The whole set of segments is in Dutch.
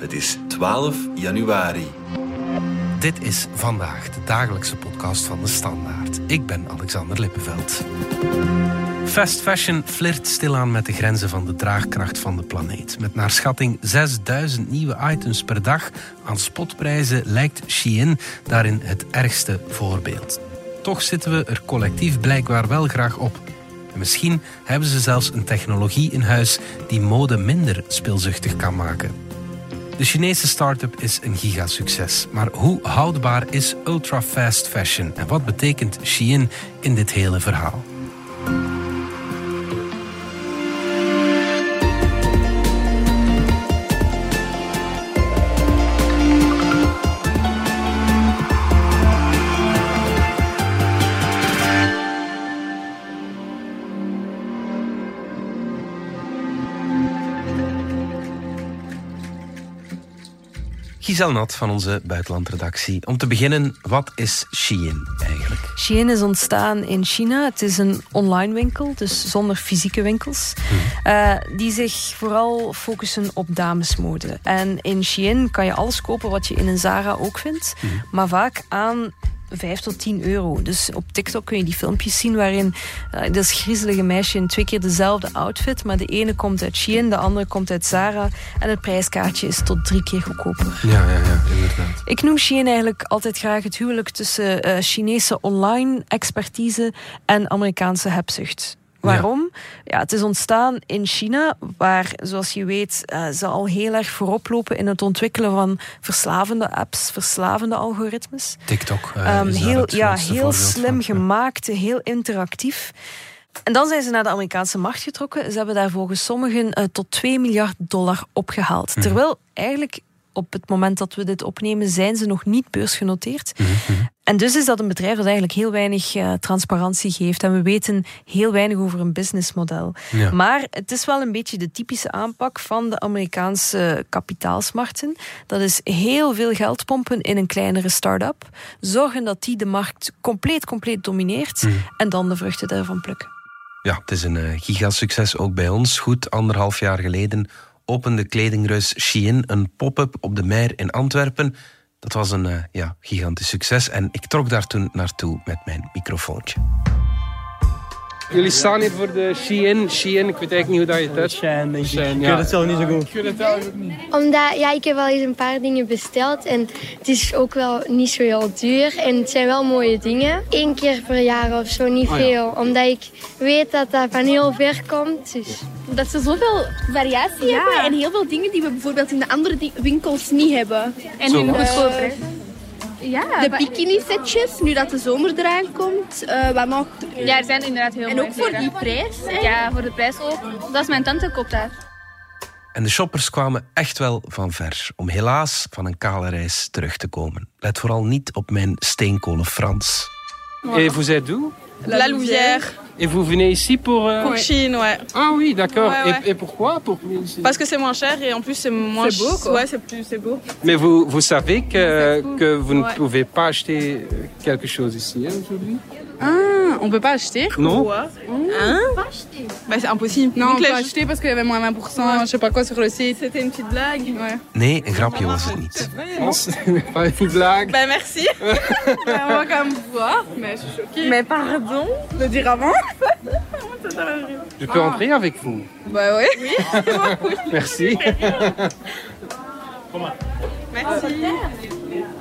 Het is 12 januari. Dit is vandaag de dagelijkse podcast van de Standaard. Ik ben Alexander Lippenveld. Fast fashion flirt stilaan met de grenzen van de draagkracht van de planeet. Met naar schatting 6000 nieuwe items per dag aan spotprijzen lijkt Shein daarin het ergste voorbeeld. Toch zitten we er collectief blijkbaar wel graag op. En misschien hebben ze zelfs een technologie in huis die mode minder speelzuchtig kan maken. De Chinese start-up is een gigasucces. Maar hoe houdbaar is ultra fast fashion en wat betekent Shein in dit hele verhaal? Giselle Nat van onze buitenlandredactie. Om te beginnen, wat is Shein eigenlijk? Shein is ontstaan in China. Het is een online winkel, dus zonder fysieke winkels. Uh, die zich vooral focussen op damesmode. En in Shein kan je alles kopen wat je in een Zara ook vindt. Maar vaak aan 5 tot 10 euro. Dus op TikTok kun je die filmpjes zien waarin uh, dat griezelige meisje in twee keer dezelfde outfit, maar de ene komt uit Shein, de andere komt uit Zara en het prijskaartje is tot drie keer goedkoper. Ja, ja, ja, inderdaad. Ik noem Shein eigenlijk altijd graag het huwelijk tussen uh, Chinese online expertise en Amerikaanse hebzucht. Waarom? Ja. het is ontstaan in China, waar, zoals je weet, uh, ze al heel erg voorop lopen in het ontwikkelen van verslavende apps, verslavende algoritmes. TikTok. Uh, um, heel, ja, heel slim van, gemaakt, heel interactief. En dan zijn ze naar de Amerikaanse markt getrokken. Ze hebben daar volgens sommigen uh, tot 2 miljard dollar opgehaald. Mm. Terwijl eigenlijk op het moment dat we dit opnemen, zijn ze nog niet beursgenoteerd. Mm -hmm. En dus is dat een bedrijf dat eigenlijk heel weinig uh, transparantie geeft. En we weten heel weinig over een businessmodel. Ja. Maar het is wel een beetje de typische aanpak van de Amerikaanse kapitaalsmarkten. Dat is heel veel geld pompen in een kleinere start-up. Zorgen dat die de markt compleet, compleet domineert. Mm. En dan de vruchten daarvan plukken. Ja, het is een uh, gigasucces ook bij ons. Goed anderhalf jaar geleden opende kledingreus Shein een pop-up op de Meer in Antwerpen. Dat was een uh, ja, gigantisch succes en ik trok daar toen naartoe met mijn microfoontje. Jullie staan hier voor de Shein. Shein, ik weet eigenlijk niet hoe dat je het uit. Shein, denk ik. Shein, ja. Ik weet het zelf niet zo goed. Ik weet het eigenlijk niet. Omdat, ja, ik heb wel eens een paar dingen besteld en het is ook wel niet zo heel duur. En het zijn wel mooie dingen. Eén keer per jaar of zo, niet oh, veel. Ja. Omdat ik weet dat dat van heel ver komt. Dus. Dat ze zoveel variatie ja. hebben en heel veel dingen die we bijvoorbeeld in de andere winkels niet hebben. En hun goedkoper. Ja, de bikini-setjes, nu dat de zomer eraan komt. Uh, wat nog? Ja, er zijn inderdaad heel En mooie ook voor die prijs. Hè? Ja, voor de prijs ook. Dat is mijn tante koopt daar. En de shoppers kwamen echt wel van ver om helaas van een kale reis terug te komen. Let vooral niet op mijn steenkolen Frans. Et vous êtes d'où La Louvière. Et vous venez ici pour... Euh... Pour Chine, ouais. Ah oui, d'accord. Ouais, ouais. et, et, pourquoi pour... Parce que c'est moins cher et en plus c'est moins... C'est beau, quoi. Ouais, c'est plus... c'est beau. Mais vous, vous savez que, que vous ne pouvez pas acheter quelque chose ici hein, aujourd'hui? Ah, on peut pas acheter? Non. Pourquoi Hein? Bah c'est impossible. Non, on peut les- acheter parce qu'il y avait moins 20%, je sais pas quoi sur le site. C'était une petite blague. Ouais. Nee, een grapje was het niet. Non, ce n'est pas une blague. Bah merci. Bah, on va quand même voir, mais je suis choquée. Mais pardon? Le dire avant? Je peux entrer avec vous Bah ouais. Merci. Merci.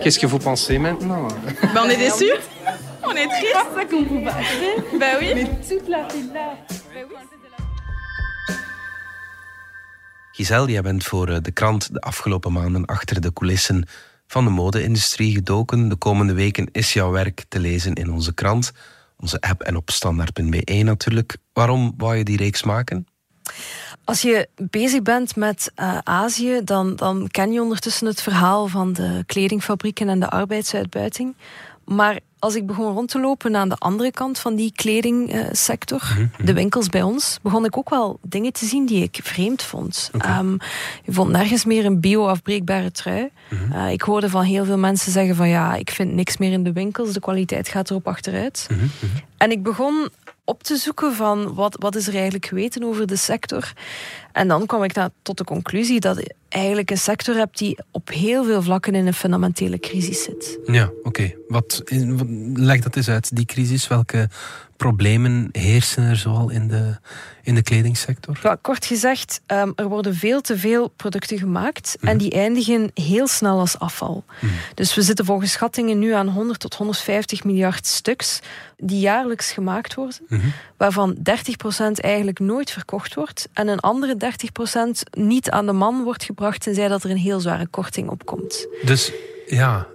Qu'est-ce que vous pensez maintenant Bah on est déçus. On est triste. C'est ça qu'on peut pas. Bah oui. Mais toute la file là. Giselle, jij bent voor eh, de krant de afgelopen maanden achter de coulissen van de mode-industrie gedoken. De komende weken is jouw werk te lezen in onze krant, onze app en op standaard.be natuurlijk. Waarom wou je die reeks maken? Als je bezig bent met uh, Azië, dan, dan ken je ondertussen het verhaal van de kledingfabrieken en de arbeidsuitbuiting. Maar als ik begon rond te lopen aan de andere kant van die kledingsector, uh, mm-hmm. de winkels bij ons, begon ik ook wel dingen te zien die ik vreemd vond. Okay. Um, je vond nergens meer een bio-afbreekbare trui. Mm-hmm. Uh, ik hoorde van heel veel mensen zeggen van ja, ik vind niks meer in de winkels, de kwaliteit gaat erop achteruit. Mhm. En ik begon op te zoeken van wat, wat is er eigenlijk geweten over de sector. En dan kwam ik tot de conclusie dat je eigenlijk een sector hebt die op heel veel vlakken in een fundamentele crisis zit. Ja, oké. Wat, leg dat eens uit, die crisis. Welke problemen heersen er zoal in de, in de kledingsector? Ja, kort gezegd, um, er worden veel te veel producten gemaakt en mhm. die eindigen heel snel als afval. Mm. Dus we zitten volgens schattingen nu aan 100 tot 150 miljard stuks die jaarlijks gemaakt worden, mm -hmm. waarvan 30% eigenlijk nooit verkocht wordt en een andere 30% niet aan de man wordt gebracht tenzij dat er een heel zware korting op komt. Dus ja, 60%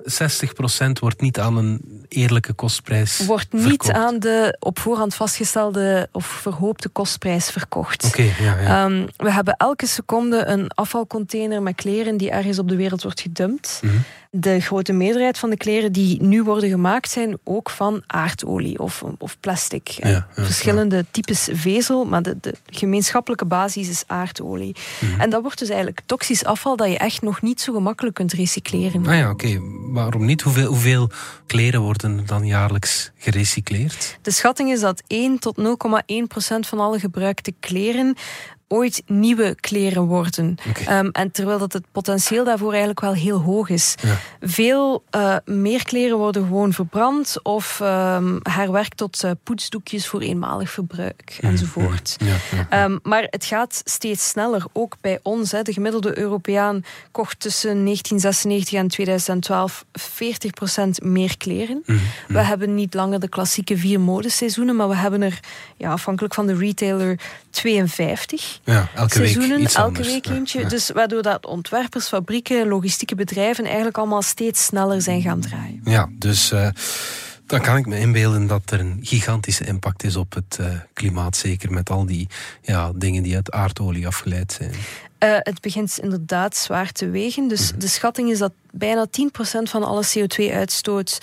wordt niet aan een eerlijke kostprijs Wordt niet aan de op voorhand vastgestelde of verhoopte kostprijs verkocht. Oké, ja, ja. Um, we hebben elke seconde een afvalcontainer met kleren die ergens op de wereld wordt gedumpt. Mm de grote meerderheid van de kleren die nu worden gemaakt zijn ook van aardolie of, of plastic. Verschillende types vezel, maar de, de, gemeenschappelijke basis is aardolie. Mhm. En dat wordt dus eigenlijk toxisch afval dat je echt nog niet zo gemakkelijk kunt recycleren. Ah ja, oké. Waarom niet? Hoeveel, hoeveel kleren worden dan jaarlijks gerecycleerd? De schatting is dat 1 tot 0,1 procent van alle gebruikte kleren ooit nieuwe kleren worden. Ehm, en terwijl dat het potentieel daarvoor eigenlijk wel heel hoog is. Veel uh, meer kleren worden gewoon verbrand of um, herwerkt tot uh, poetsdoekjes voor eenmalig verbruik mm, enzovoort. Ja, um, maar het gaat steeds sneller, ook bij ons. Hè. De gemiddelde Europeaan kocht tussen 1996 en 2012 40% meer kleren. Mm, we hebben niet langer de klassieke vier modeseizoenen, maar we hebben er, ja, afhankelijk van de retailer, 52 ja, elke seizoenen, week elke week eentje. Dus waardoor dat ontwerpers, fabrieken, logistieke bedrijven eigenlijk allemaal steeds sneller zijn gaan draaien. Ja, dus uh, dan kan ik me inbeelden dat er een gigantische impact is op het uh, klimaat, zeker met al die ja, dingen die uit aardolie afgeleid zijn. Uh, het begint inderdaad zwaar te wegen. Dus mhm. de schatting is dat bijna 10% van alle CO2-uitstoot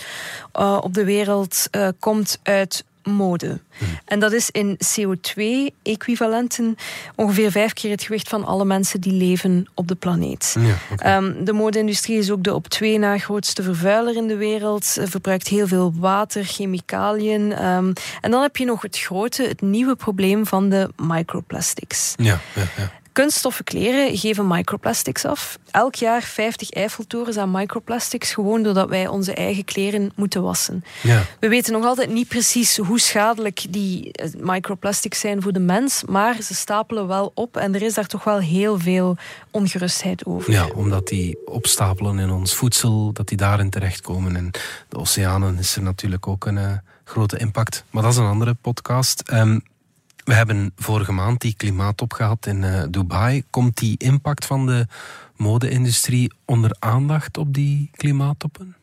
op de wereld komt uit mode. En dat is in CO2-equivalenten ongeveer vijf keer het gewicht van alle mensen die leven op de planeet. Ja, ehm, de mode-industrie is ook de op twee na grootste vervuiler in de wereld. verbruikt heel veel water, chemicaliën. Ehm, en dan heb je nog het grote, het nieuwe probleem van de microplastics. Ja, ja, ja. Kunststoffen kleren geven microplastics af. Elk jaar 50 Eiffeltorens aan microplastics, gewoon doordat wij onze eigen kleren moeten wassen. Ja. We weten nog altijd niet precies hoe schadelijk die eh, microplastics zijn voor de mens, maar ze stapelen wel op en er is daar toch wel heel veel ongerustheid over. Ja, omdat die opstapelen in ons voedsel, dat die daarin terechtkomen. En de oceanen is er natuurlijk ook een uh, grote impact. Maar dat is een andere podcast. Um, we hebben vorige maand die klimaattop gehad in uh, Dubai. Komt die impact van de mode-industrie onder aandacht op die klimaattoppen?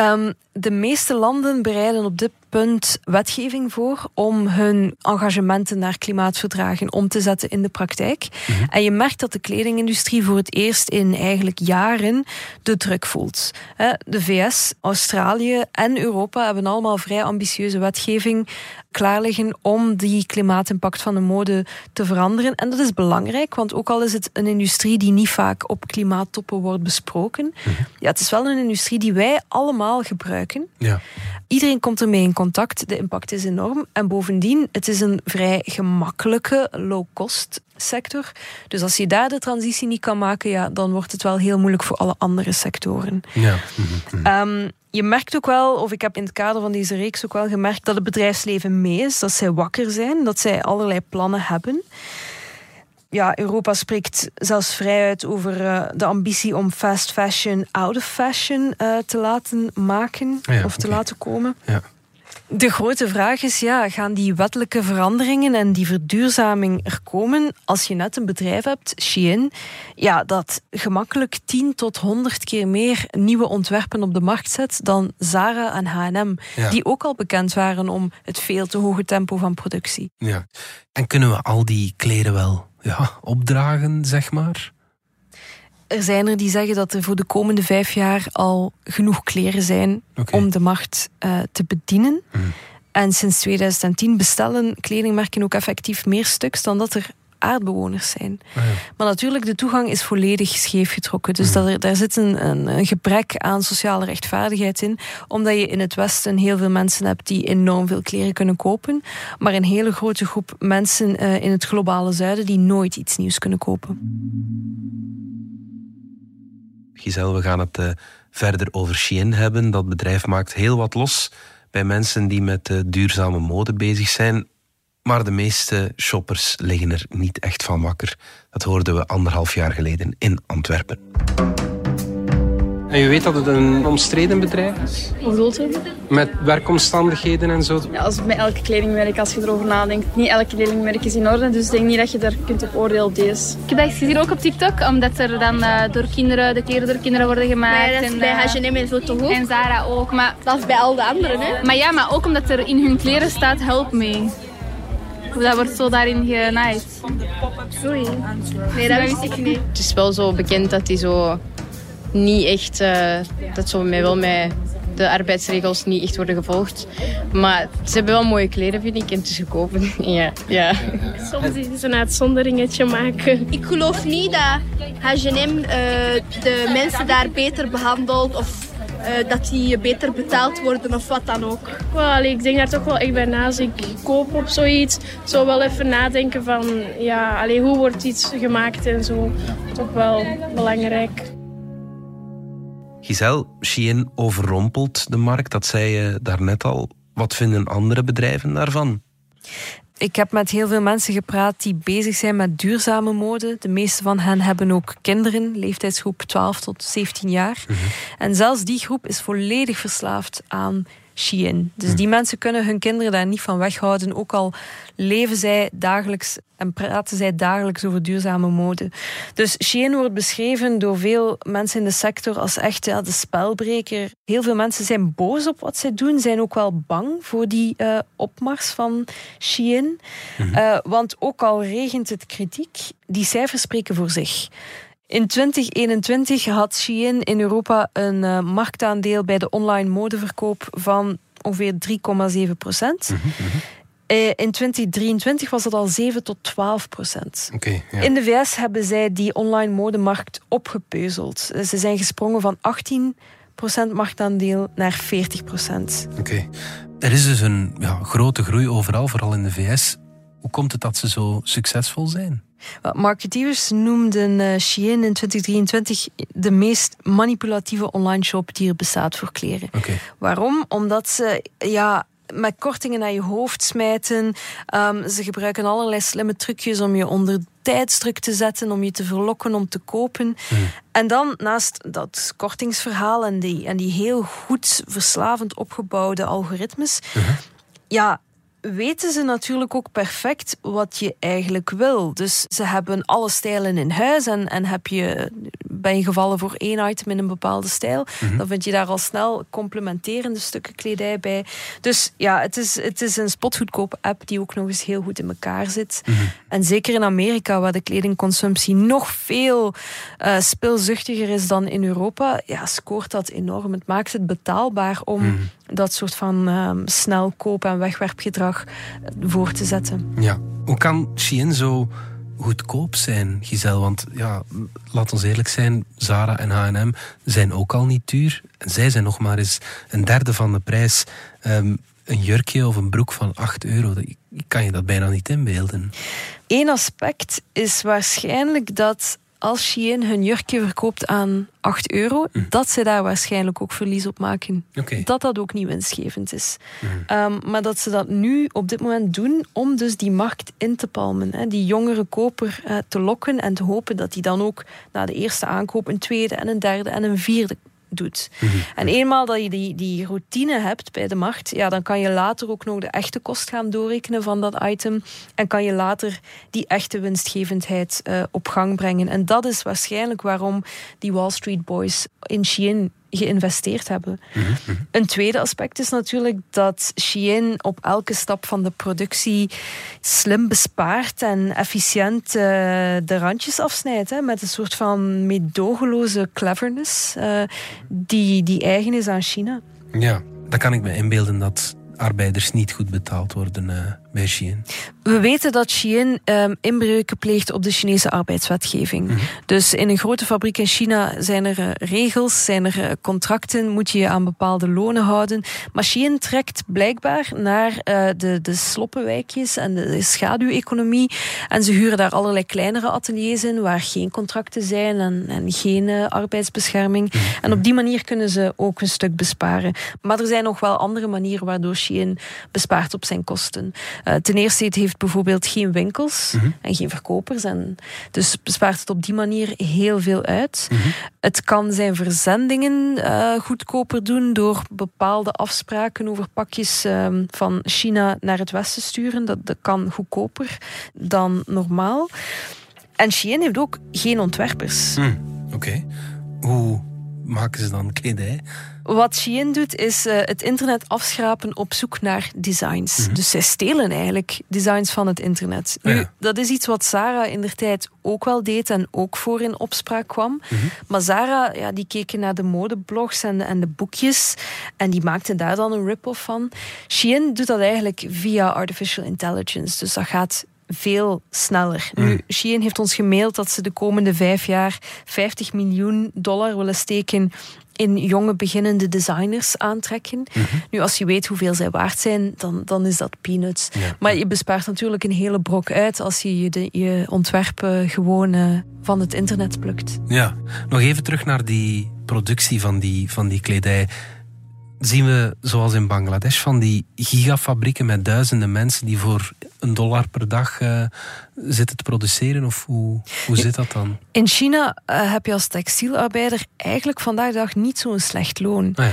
Um, de meeste landen bereiden op dit punt wetgeving voor om hun engagementen naar klimaatverdragen om te zetten in de praktijk. Mhm. En je merkt dat de kledingindustrie voor het eerst in eigenlijk jaren de druk voelt. De VS, Australië en Europa hebben allemaal vrij ambitieuze wetgeving klaar liggen om die klimaatimpact van de mode te veranderen. En dat is belangrijk, want ook al is het een industrie die niet vaak op klimaattoppen wordt besproken, mhm. ja, het is wel een industrie die wij allemaal gebruiken. Ja. Iedereen komt ermee in contact, de impact is enorm. En bovendien, het is een vrij gemakkelijke, low-cost sector. Dus als je daar de transitie niet kan maken, ja, dan wordt het wel heel moeilijk voor alle andere sectoren. Ja. Mhm, mhm. Ehm, je merkt ook wel, of ik heb in het kader van deze reeks ook wel gemerkt, dat het bedrijfsleven mee is, dat zij wakker zijn, dat zij allerlei plannen hebben ja, Europa spreekt zelfs vrij uit over uh, de ambitie om fast fashion out of fashion uh, te laten maken ja, of te laten komen. Ja. De grote vraag is, ja, gaan die wettelijke veranderingen en die verduurzaming er komen als je net een bedrijf hebt, Shein, ja, dat gemakkelijk 10 tot 100 keer meer nieuwe ontwerpen op de markt zet dan Zara en H&M, die ook al bekend waren om het veel te hoge tempo van productie. Ja. En kunnen we al die kleren wel ja, opdragen, zeg maar? Er zijn er die zeggen dat er voor de komende vijf jaar al genoeg kleren zijn om de markt uh, te bedienen. Mhm. En sinds 2010 bestellen kledingmerken ook effectief meer stuks dan dat er aardbewoners zijn. Ah, maar natuurlijk, de toegang is volledig scheef getrokken. Dus mm. daar, daar zit een, een, een, gebrek aan sociale rechtvaardigheid in. Omdat je in het Westen heel veel mensen hebt die enorm veel kleren kunnen kopen. Maar een hele grote groep mensen uh, in het globale zuiden die nooit iets nieuws kunnen kopen. Giselle, we gaan het uh, verder over Shein hebben. Dat bedrijf maakt heel wat los bij mensen die met uh, duurzame mode bezig zijn. Maar de meeste shoppers liggen er niet echt van wakker. Dat hoorden we anderhalf jaar geleden in Antwerpen. En je weet dat het een omstreden bedrijf is? Hoe bedoelt u? Met werkomstandigheden en zo? Ja, als met elke kledingmerk, als je erover nadenkt. Niet elke kledingmerk is in orde, dus ik denk niet dat je daar kunt op oordelen op deze. Ik heb dat gezien ook op TikTok, omdat er dan uh, door kinderen, de kleren door kinderen worden gemaakt. Maar dat is bij uh, H&M en zo toch ook? En Zara ook. Maar, dat is bij al de anderen, hè? Maar ja, maar ook omdat er in hun kleren staat, help me. Dat wordt zo daarin genaaid. Sorry. Nee, dat wist ik niet. Het is wel zo bekend dat die zo niet echt, uh, dat zo met, wel met de arbeidsregels niet echt worden gevolgd. Maar ze hebben wel mooie kleren, vind ik, en te kopen. ja, ja. Soms is een uitzonderingetje maken. Ik geloof niet dat H&M uh, de mensen daar beter behandelt of uh, dat die beter betaald worden of wat dan ook. Well, ik denk daar toch wel echt bij na. Als ik koop op zoiets, zou wel even nadenken van ja, allee, hoe wordt iets gemaakt en zo. Toch wel belangrijk. Giselle, Shein overrompelt de markt, dat zei je daarnet al. Wat vinden andere bedrijven daarvan? Ik heb met heel veel mensen gepraat die bezig zijn met duurzame mode. De meeste van hen hebben ook kinderen, leeftijdsgroep 12 tot 17 jaar. Mhm. En zelfs die groep is volledig verslaafd aan Shein. Dus die mensen kunnen hun kinderen daar niet van weghouden, ook al leven zij dagelijks en praten zij dagelijks over duurzame mode. Dus Shein wordt beschreven door veel mensen in de sector als echt ja, de spelbreker. Heel veel mensen zijn boos op wat zij doen, zijn ook wel bang voor die uh, opmars van Shein. Mhm. Uh, want ook al regent het kritiek, die cijfers spreken voor zich. In 2021 had Shein in Europa een uh, marktaandeel bij de online modeverkoop van ongeveer 3,7 procent. Mm -hmm. uh, in 2023 was dat al 7 tot 12 procent. Okay, ja. In de VS hebben zij die online modemarkt opgepeuzeld. Ze zijn gesprongen van 18 procent marktaandeel naar 40 procent. Oké. Okay. Er is dus een ja, grote groei overal, vooral in de VS. Hoe komt het dat ze zo succesvol zijn? Marketeers noemden uh, Shein in 2023 de meest manipulatieve online shop die er bestaat voor kleren. Okay. Waarom? Omdat ze ja, met kortingen naar je hoofd smijten. Um, ze gebruiken allerlei slimme trucjes om je onder tijdsdruk te zetten, om je te verlokken om te kopen. Mm. En dan naast dat kortingsverhaal en die, en die heel goed verslavend opgebouwde algoritmes. -hmm. Ja, weten ze natuurlijk ook perfect wat je eigenlijk wil. Dus ze hebben alle stijlen in huis en, en heb je, ben je gevallen voor één item in een bepaalde stijl, Mhm. dan vind je daar al snel complementerende stukken kledij bij. Dus ja, het is, het is een spotgoedkoop app die ook nog eens heel goed in elkaar zit. Mhm. En zeker in Amerika, waar de kledingconsumptie nog veel uh, spilzuchtiger is dan in Europa, ja, scoort dat enorm. Het maakt het betaalbaar om Mhm. Dat soort van um, snel koop- en wegwerpgedrag voor te zetten. Ja. Hoe kan Shein zo goedkoop zijn, Giselle? Want ja, laat ons eerlijk zijn, Zara en H&M zijn ook al niet duur. En zij zijn nog maar eens een derde van de prijs. Um, een jurkje of een broek van 8 euro, ik kan je dat bijna niet inbeelden. Eén aspect is waarschijnlijk dat als Shein hun jurkje verkoopt aan 8 euro, Hm. dat ze daar waarschijnlijk ook verlies op maken. Okay. Dat dat ook niet winstgevend is. Hm. Um, maar dat ze dat nu op dit moment doen om dus die markt in te palmen. Hè, die jongere koper uh, te lokken en te hopen dat die dan ook na de eerste aankoop een tweede en een derde en een vierde doet. Mhm. En eenmaal dat je die, die routine hebt bij de markt, ja, dan kan je later ook nog de echte kost gaan doorrekenen van dat item. En kan je later die echte winstgevendheid uh, op gang brengen. En dat is waarschijnlijk waarom die Wall Street Boys in Shein geïnvesteerd hebben. Mm -hmm. Een tweede aspect is natuurlijk dat Shein op elke stap van de productie slim bespaart en efficiënt uh, de randjes afsnijdt. Hè, met een soort van meedogenloze cleverness uh, die, die eigen is aan China. Ja, dan kan ik me inbeelden dat arbeiders niet goed betaald worden uh, bij Shein? We weten dat Shein um, inbreuken pleegt op de Chinese arbeidswetgeving. Mhm. Dus in een grote fabriek in China zijn er uh, regels, zijn er uh, contracten, moet je je aan bepaalde lonen houden. Maar Shein trekt blijkbaar naar uh, de, de sloppenwijkjes en de, de schaduweconomie. En ze huren daar allerlei kleinere ateliers in waar geen contracten zijn en, en geen arbeidsbescherming. Mhm. En op die manier kunnen ze ook een stuk besparen. Maar er zijn nog wel andere manieren waardoor Shein bespaart op zijn kosten. Ten eerste, het heeft bijvoorbeeld geen winkels mhm. en geen verkopers. En dus bespaart het op die manier heel veel uit. Mhm. Het kan zijn verzendingen uh, goedkoper doen door bepaalde afspraken over pakjes uh, van China naar het westen sturen. Dat, dat kan goedkoper dan normaal. En Shein heeft ook geen ontwerpers. Mm, Oké. Hoe maken ze dan kledij? Wat Shein doet, is uh, het internet afschrapen op zoek naar designs. Mm -hmm. Dus zij stelen eigenlijk designs van het internet. Nu, dat is iets wat Sarah in der tijd ook wel deed en ook voor in opspraak kwam. Mm -hmm. Maar Sarah, ja, die keken naar de modeblogs en, en de boekjes en die maakte daar dan een rip-off van. Shein doet dat eigenlijk via artificial intelligence. Dus dat gaat veel sneller. Mm. Nu, Shein heeft ons gemaild dat ze de komende vijf jaar 50 miljoen dollar willen steken in jonge beginnende designers aantrekken. Mm -hmm. Nu, als je weet hoeveel zij waard zijn, dan, dan is dat peanuts. Ja. Maar je bespaart natuurlijk een hele brok uit als je je, de, je ontwerpen gewoon uh, van het internet plukt. Ja, nog even terug naar die productie van die, van die kledij zien we, zoals in Bangladesh, van die gigafabrieken met duizenden mensen die voor een dollar per dag uh, zitten te produceren? Of hoe, hoe zit dat dan? In China uh, heb je als textielarbeider eigenlijk vandaag de dag niet zo'n slecht loon. Ah ja.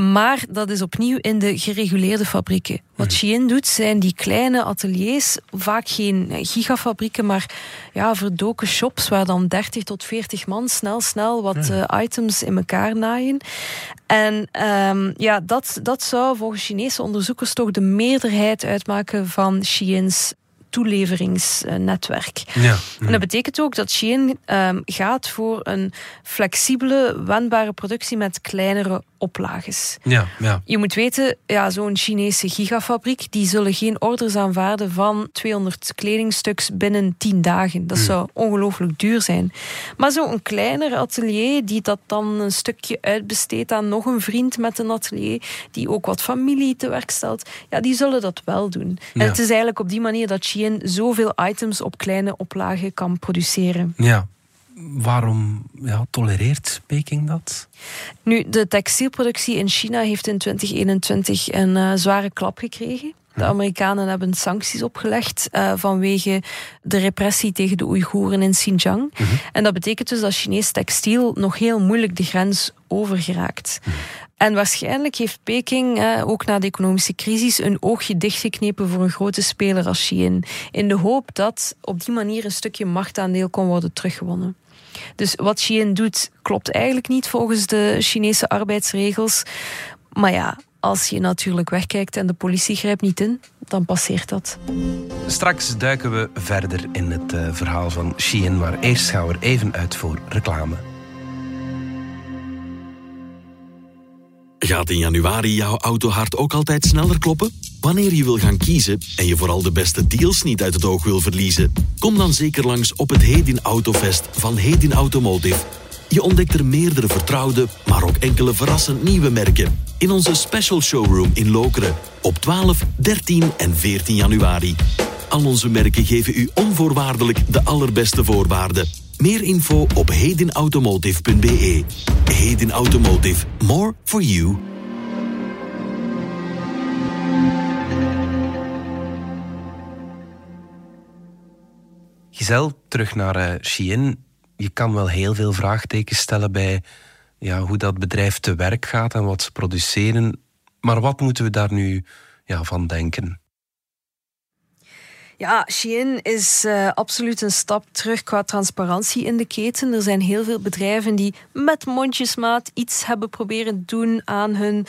Maar dat is opnieuw in de gereguleerde fabrieken. Wat Shein doet, zijn die kleine ateliers, vaak geen gigafabrieken, maar ja, verdoken shops waar dan 30 tot 40 man snel, snel wat uh, items in elkaar naaien. En um, ja, dat, dat zou volgens Chinese onderzoekers toch de meerderheid uitmaken van Shein's toeleveringsnetwerk. Ja, En dat betekent ook dat Shein um, gaat voor een flexibele, wendbare productie met kleinere oplages. Ja, ja. Je moet weten, ja, zo'n Chinese gigafabriek, die zullen geen orders aanvaarden van 200 kledingstuks binnen 10 dagen. Dat mm. zou ongelooflijk duur zijn. Maar zo'n kleiner atelier, die dat dan een stukje uitbesteedt aan nog een vriend met een atelier, die ook wat familie te werk stelt, ja, die zullen dat wel doen. Ja. En het is eigenlijk op die manier dat Shein zoveel items op kleine oplagen kan produceren. Ja, waarom ja, tolereert Peking dat? Nu, de textielproductie in China heeft in 2021 een uh, zware klap gekregen. De Amerikanen hebben sancties opgelegd uh, vanwege de repressie tegen de Oeigoeren in Xinjiang. Mm -hmm. En dat betekent dus dat Chinees textiel nog heel moeilijk de grens overgeraakt. Mm -hmm. En waarschijnlijk heeft Peking, eh, ook na de economische crisis, een oogje dichtgeknepen voor een grote speler als Shein. In de hoop dat op die manier een stukje machtaandeel kon worden teruggewonnen. Dus wat Shein doet, klopt eigenlijk niet volgens de Chinese arbeidsregels. Maar ja, als je natuurlijk wegkijkt en de politie grijpt niet in, dan passeert dat. Straks duiken we verder in het uh, verhaal van Shein, maar eerst gaan we er even uit voor reclame. Gaat in januari jouw autohart ook altijd sneller kloppen? Wanneer je wil gaan kiezen en je vooral de beste deals niet uit het oog wil verliezen, kom dan zeker langs op het Hedin Autofest van Hedin Automotive. Je ontdekt er meerdere vertrouwde, maar ook enkele verrassend nieuwe merken in onze special showroom in Lokeren op 12, 13 en 14 januari. Al onze merken geven u onvoorwaardelijk de allerbeste voorwaarden. Meer info op hedinautomotive.be. Hedin Automotive. More for you. Giselle, terug naar uh, Shein. Je kan wel heel veel vraagtekens stellen bij ja, hoe dat bedrijf te werk gaat en wat ze produceren. Maar wat moeten we daar nu ja, van denken? Ja, Shein is uh, absoluut een stap terug qua transparantie in de keten. Er zijn heel veel bedrijven die met mondjesmaat iets hebben proberen doen aan hun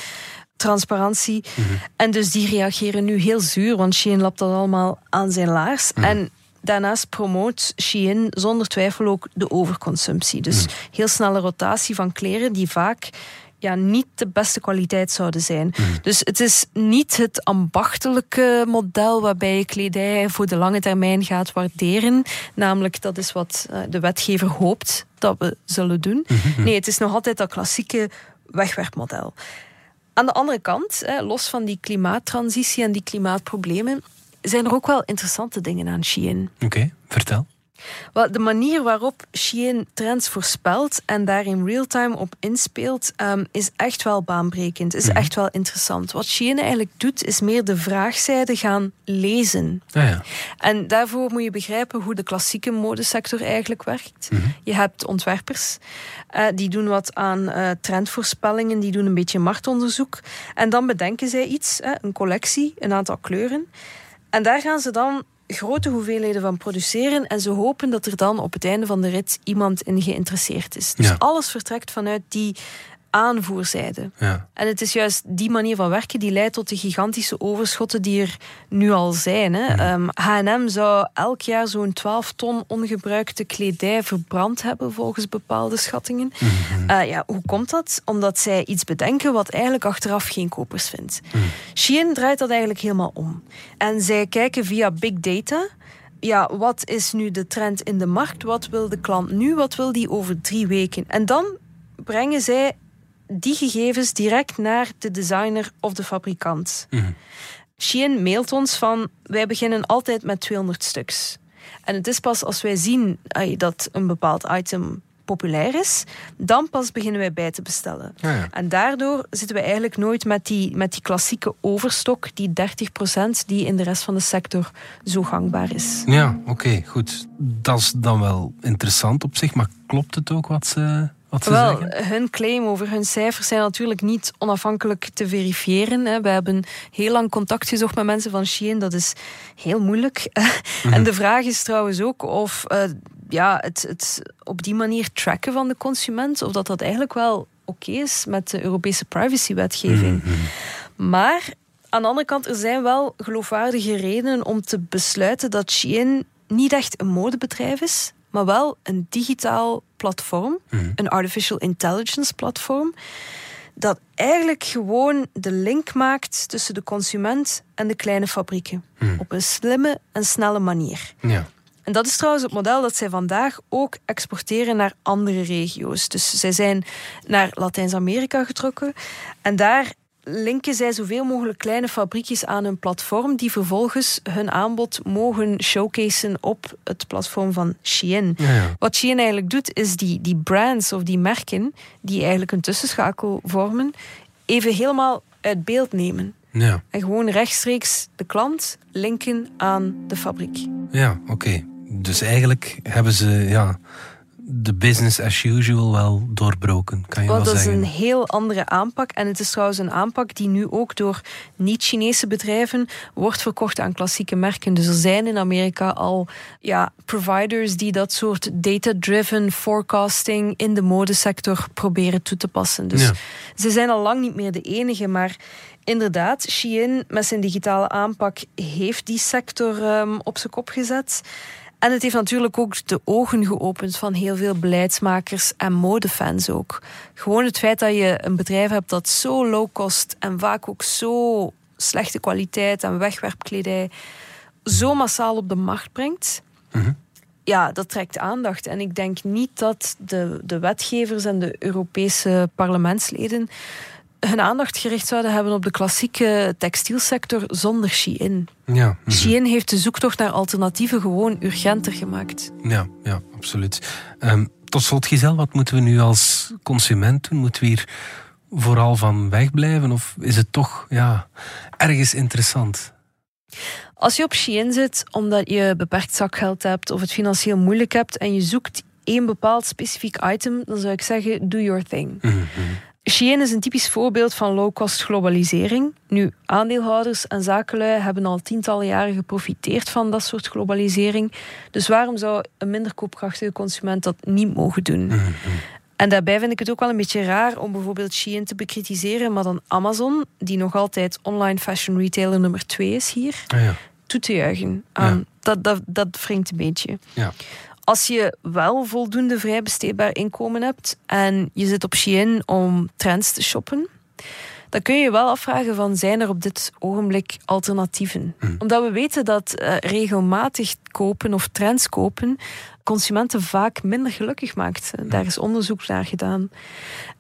transparantie. Mm -hmm. En dus die reageren nu heel zuur, want Shein lapt dat allemaal aan zijn laars. Mm -hmm. En Daarnaast promoot Shein zonder twijfel ook de overconsumptie. Dus heel snelle rotatie van kleren die vaak ja, niet de beste kwaliteit zouden zijn. Hmm. Dus het is niet het ambachtelijke model waarbij je kledij voor de lange termijn gaat waarderen. Namelijk, dat is wat eh, de wetgever hoopt dat we zullen doen. Hmm. Nee, het is nog altijd dat klassieke wegwerpmodel. Aan de andere kant, los van die klimaattransitie en die klimaatproblemen, zijn er ook wel interessante dingen aan Shein. Oké, vertel. Wel, de manier waarop Shein trends voorspelt en daar in real-time op inspeelt, um, is echt wel baanbrekend. Is mhm. echt wel interessant. Wat Shein eigenlijk doet, is meer de vraagzijde gaan lezen. Ah, ja. En daarvoor moet je begrijpen hoe de klassieke modesector eigenlijk werkt. Mhm. Je hebt ontwerpers, uh, die doen wat aan uh, trendvoorspellingen, die doen een beetje marktonderzoek. En dan bedenken zij iets, een collectie, een aantal kleuren. En daar gaan ze dan grote hoeveelheden van produceren en ze hopen dat er dan op het einde van de rit iemand in geïnteresseerd is. Dus alles vertrekt vanuit die aanvoerzijde. Ja. En het is juist die manier van werken die leidt tot de gigantische overschotten die er nu al zijn. H&M zou elk jaar zo'n 12 ton ongebruikte kledij verbrand hebben volgens bepaalde schattingen. Mhm. Eh, ja, hoe komt dat? Omdat zij iets bedenken wat eigenlijk achteraf geen kopers vindt. Mm. Shein draait dat eigenlijk helemaal om. En zij kijken via big data ja, wat is nu de trend in de markt? Wat wil de klant nu? Wat wil die over drie weken? En dan brengen zij die gegevens direct naar de designer of de fabrikant. Mm. Shein mailt ons van, wij beginnen altijd met 200 stuks. En het is pas als wij zien dat een bepaald item populair is, dan pas beginnen wij bij te bestellen. En daardoor zitten we eigenlijk nooit met die, met die klassieke overstok, die 30% die in de rest van de sector zo gangbaar is. Ja, oké, goed. Dat is dan wel interessant op zich, maar klopt het ook wat ze wel, hun claim over hun cijfers zijn natuurlijk niet onafhankelijk te verifiëren. We hebben heel lang contact gezocht met mensen van Shein. Dat is heel moeilijk. Mhm. En de vraag is trouwens ook of uh, ja, het, het op die manier tracken van de consument, of dat dat eigenlijk wel oké is met de Europese privacywetgeving. Mhm. Maar aan de andere kant, er zijn wel geloofwaardige redenen om te besluiten dat Shein niet echt een modebedrijf is, maar wel een digitaal platform, mhm. een artificial intelligence platform, dat eigenlijk gewoon de link maakt tussen de consument en de kleine fabrieken. Mhm. Op een slimme en snelle manier. Ja. En dat is trouwens het model dat zij vandaag ook exporteren naar andere regio's. Dus zij zijn naar Latijns-Amerika getrokken en daar linken zij zoveel mogelijk kleine fabriekjes aan een platform die vervolgens hun aanbod mogen showcaseen op het platform van Shein. Wat Shein eigenlijk doet, is die, die brands of die merken, die eigenlijk een tussenschakel vormen, even helemaal uit beeld nemen. Ja. En gewoon rechtstreeks de klant linken aan de fabriek. Ja, oké. Dus eigenlijk hebben ze ja, de business as usual wel doorbroken, kan je wel, zeggen. Dat is een heel andere aanpak. En het is trouwens een aanpak die nu ook door niet-Chinese bedrijven wordt verkocht aan klassieke merken. Dus er zijn in Amerika al ja, providers die dat soort data-driven forecasting in de modesector proberen toe te passen. Dus ze zijn al lang niet meer de enige, maar inderdaad, Shein met zijn digitale aanpak heeft die sector um, op zijn kop gezet. En het heeft natuurlijk ook de ogen geopend van heel veel beleidsmakers en modefans ook. Gewoon het feit dat je een bedrijf hebt dat zo low cost en vaak ook zo slechte kwaliteit en wegwerpkledij zo massaal op de markt brengt. Mhm. Ja, dat trekt aandacht. En ik denk niet dat de, de wetgevers en de Europese parlementsleden hun aandacht gericht zouden hebben op de klassieke textielsector zonder Shein. Ja, mm Shein heeft de zoektocht naar alternatieven gewoon urgenter gemaakt. Ja, ja absoluut. Um, tot slot, Giselle, wat moeten we nu als consument doen? Moeten we hier vooral van wegblijven? Of is het toch ja, ergens interessant? Als je op Shein zit omdat je beperkt zakgeld hebt of het financieel moeilijk hebt en je zoekt één bepaald specifiek item, dan zou ik zeggen: do your thing. Mm Shein is een typisch voorbeeld van low-cost globalisering. Nu, aandeelhouders en zakenlui hebben al tientallen jaren geprofiteerd van dat soort globalisering. Dus waarom zou een minder koopkrachtige consument dat niet mogen doen? Mhm. En daarbij vind ik het ook wel een beetje raar om bijvoorbeeld Shein te bekritiseren, maar dan Amazon, die nog altijd online fashion retailer nummer 2 is hier, ah, ja. toe te juichen. Um, dat, dat, dat wringt een beetje. Ja. Als je wel voldoende vrij besteedbaar inkomen hebt en je zit op Shein om trends te shoppen, dan kun je je wel afvragen van zijn er op dit ogenblik alternatieven? Hmm. Omdat we weten dat uh, regelmatig kopen of trends kopen consumenten vaak minder gelukkig maakt. Daar is onderzoek naar gedaan.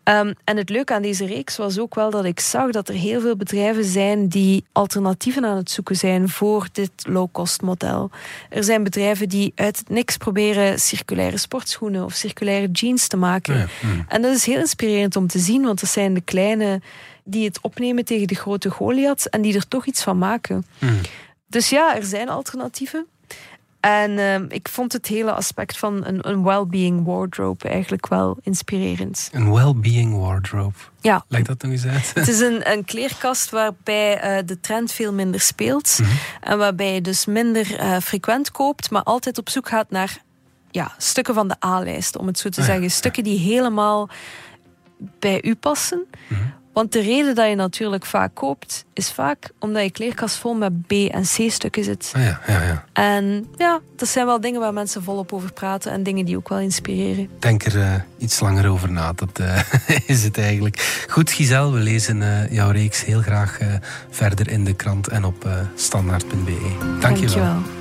Um, en het leuke aan deze reeks was ook wel dat ik zag dat er heel veel bedrijven zijn die alternatieven aan het zoeken zijn voor dit low-cost model. Er zijn bedrijven die uit het niks proberen circulaire sportschoenen of circulaire jeans te maken. En dat is heel inspirerend om te zien, want dat zijn de kleine die het opnemen tegen de grote Goliath en die er toch iets van maken. Dus ja, er zijn alternatieven. En uh, ik vond het hele aspect van een, een well-being wardrobe eigenlijk wel inspirerend. Een well-being wardrobe? Ja. Leg dat nog eens uit. Het is een, een kleerkast waarbij uh, de trend veel minder speelt. Mm -hmm. En waarbij je dus minder uh, frequent koopt, maar altijd op zoek gaat naar ja, stukken van de A-lijst, om het zo te ah, zeggen. Stukken die helemaal bij u passen. Mm -hmm. Want de reden dat je natuurlijk vaak koopt, is vaak omdat je kleerkast vol met B- en C-stukken zit. Ah ja, ja, ja. En ja, dat zijn wel dingen waar mensen volop over praten en dingen die ook wel inspireren. Denk er uh, iets langer over na, dat uh, is het eigenlijk. Goed, Giselle, we lezen uh, jouw reeks heel graag verder in de krant en op standaard.be. Dank, Dank je wel.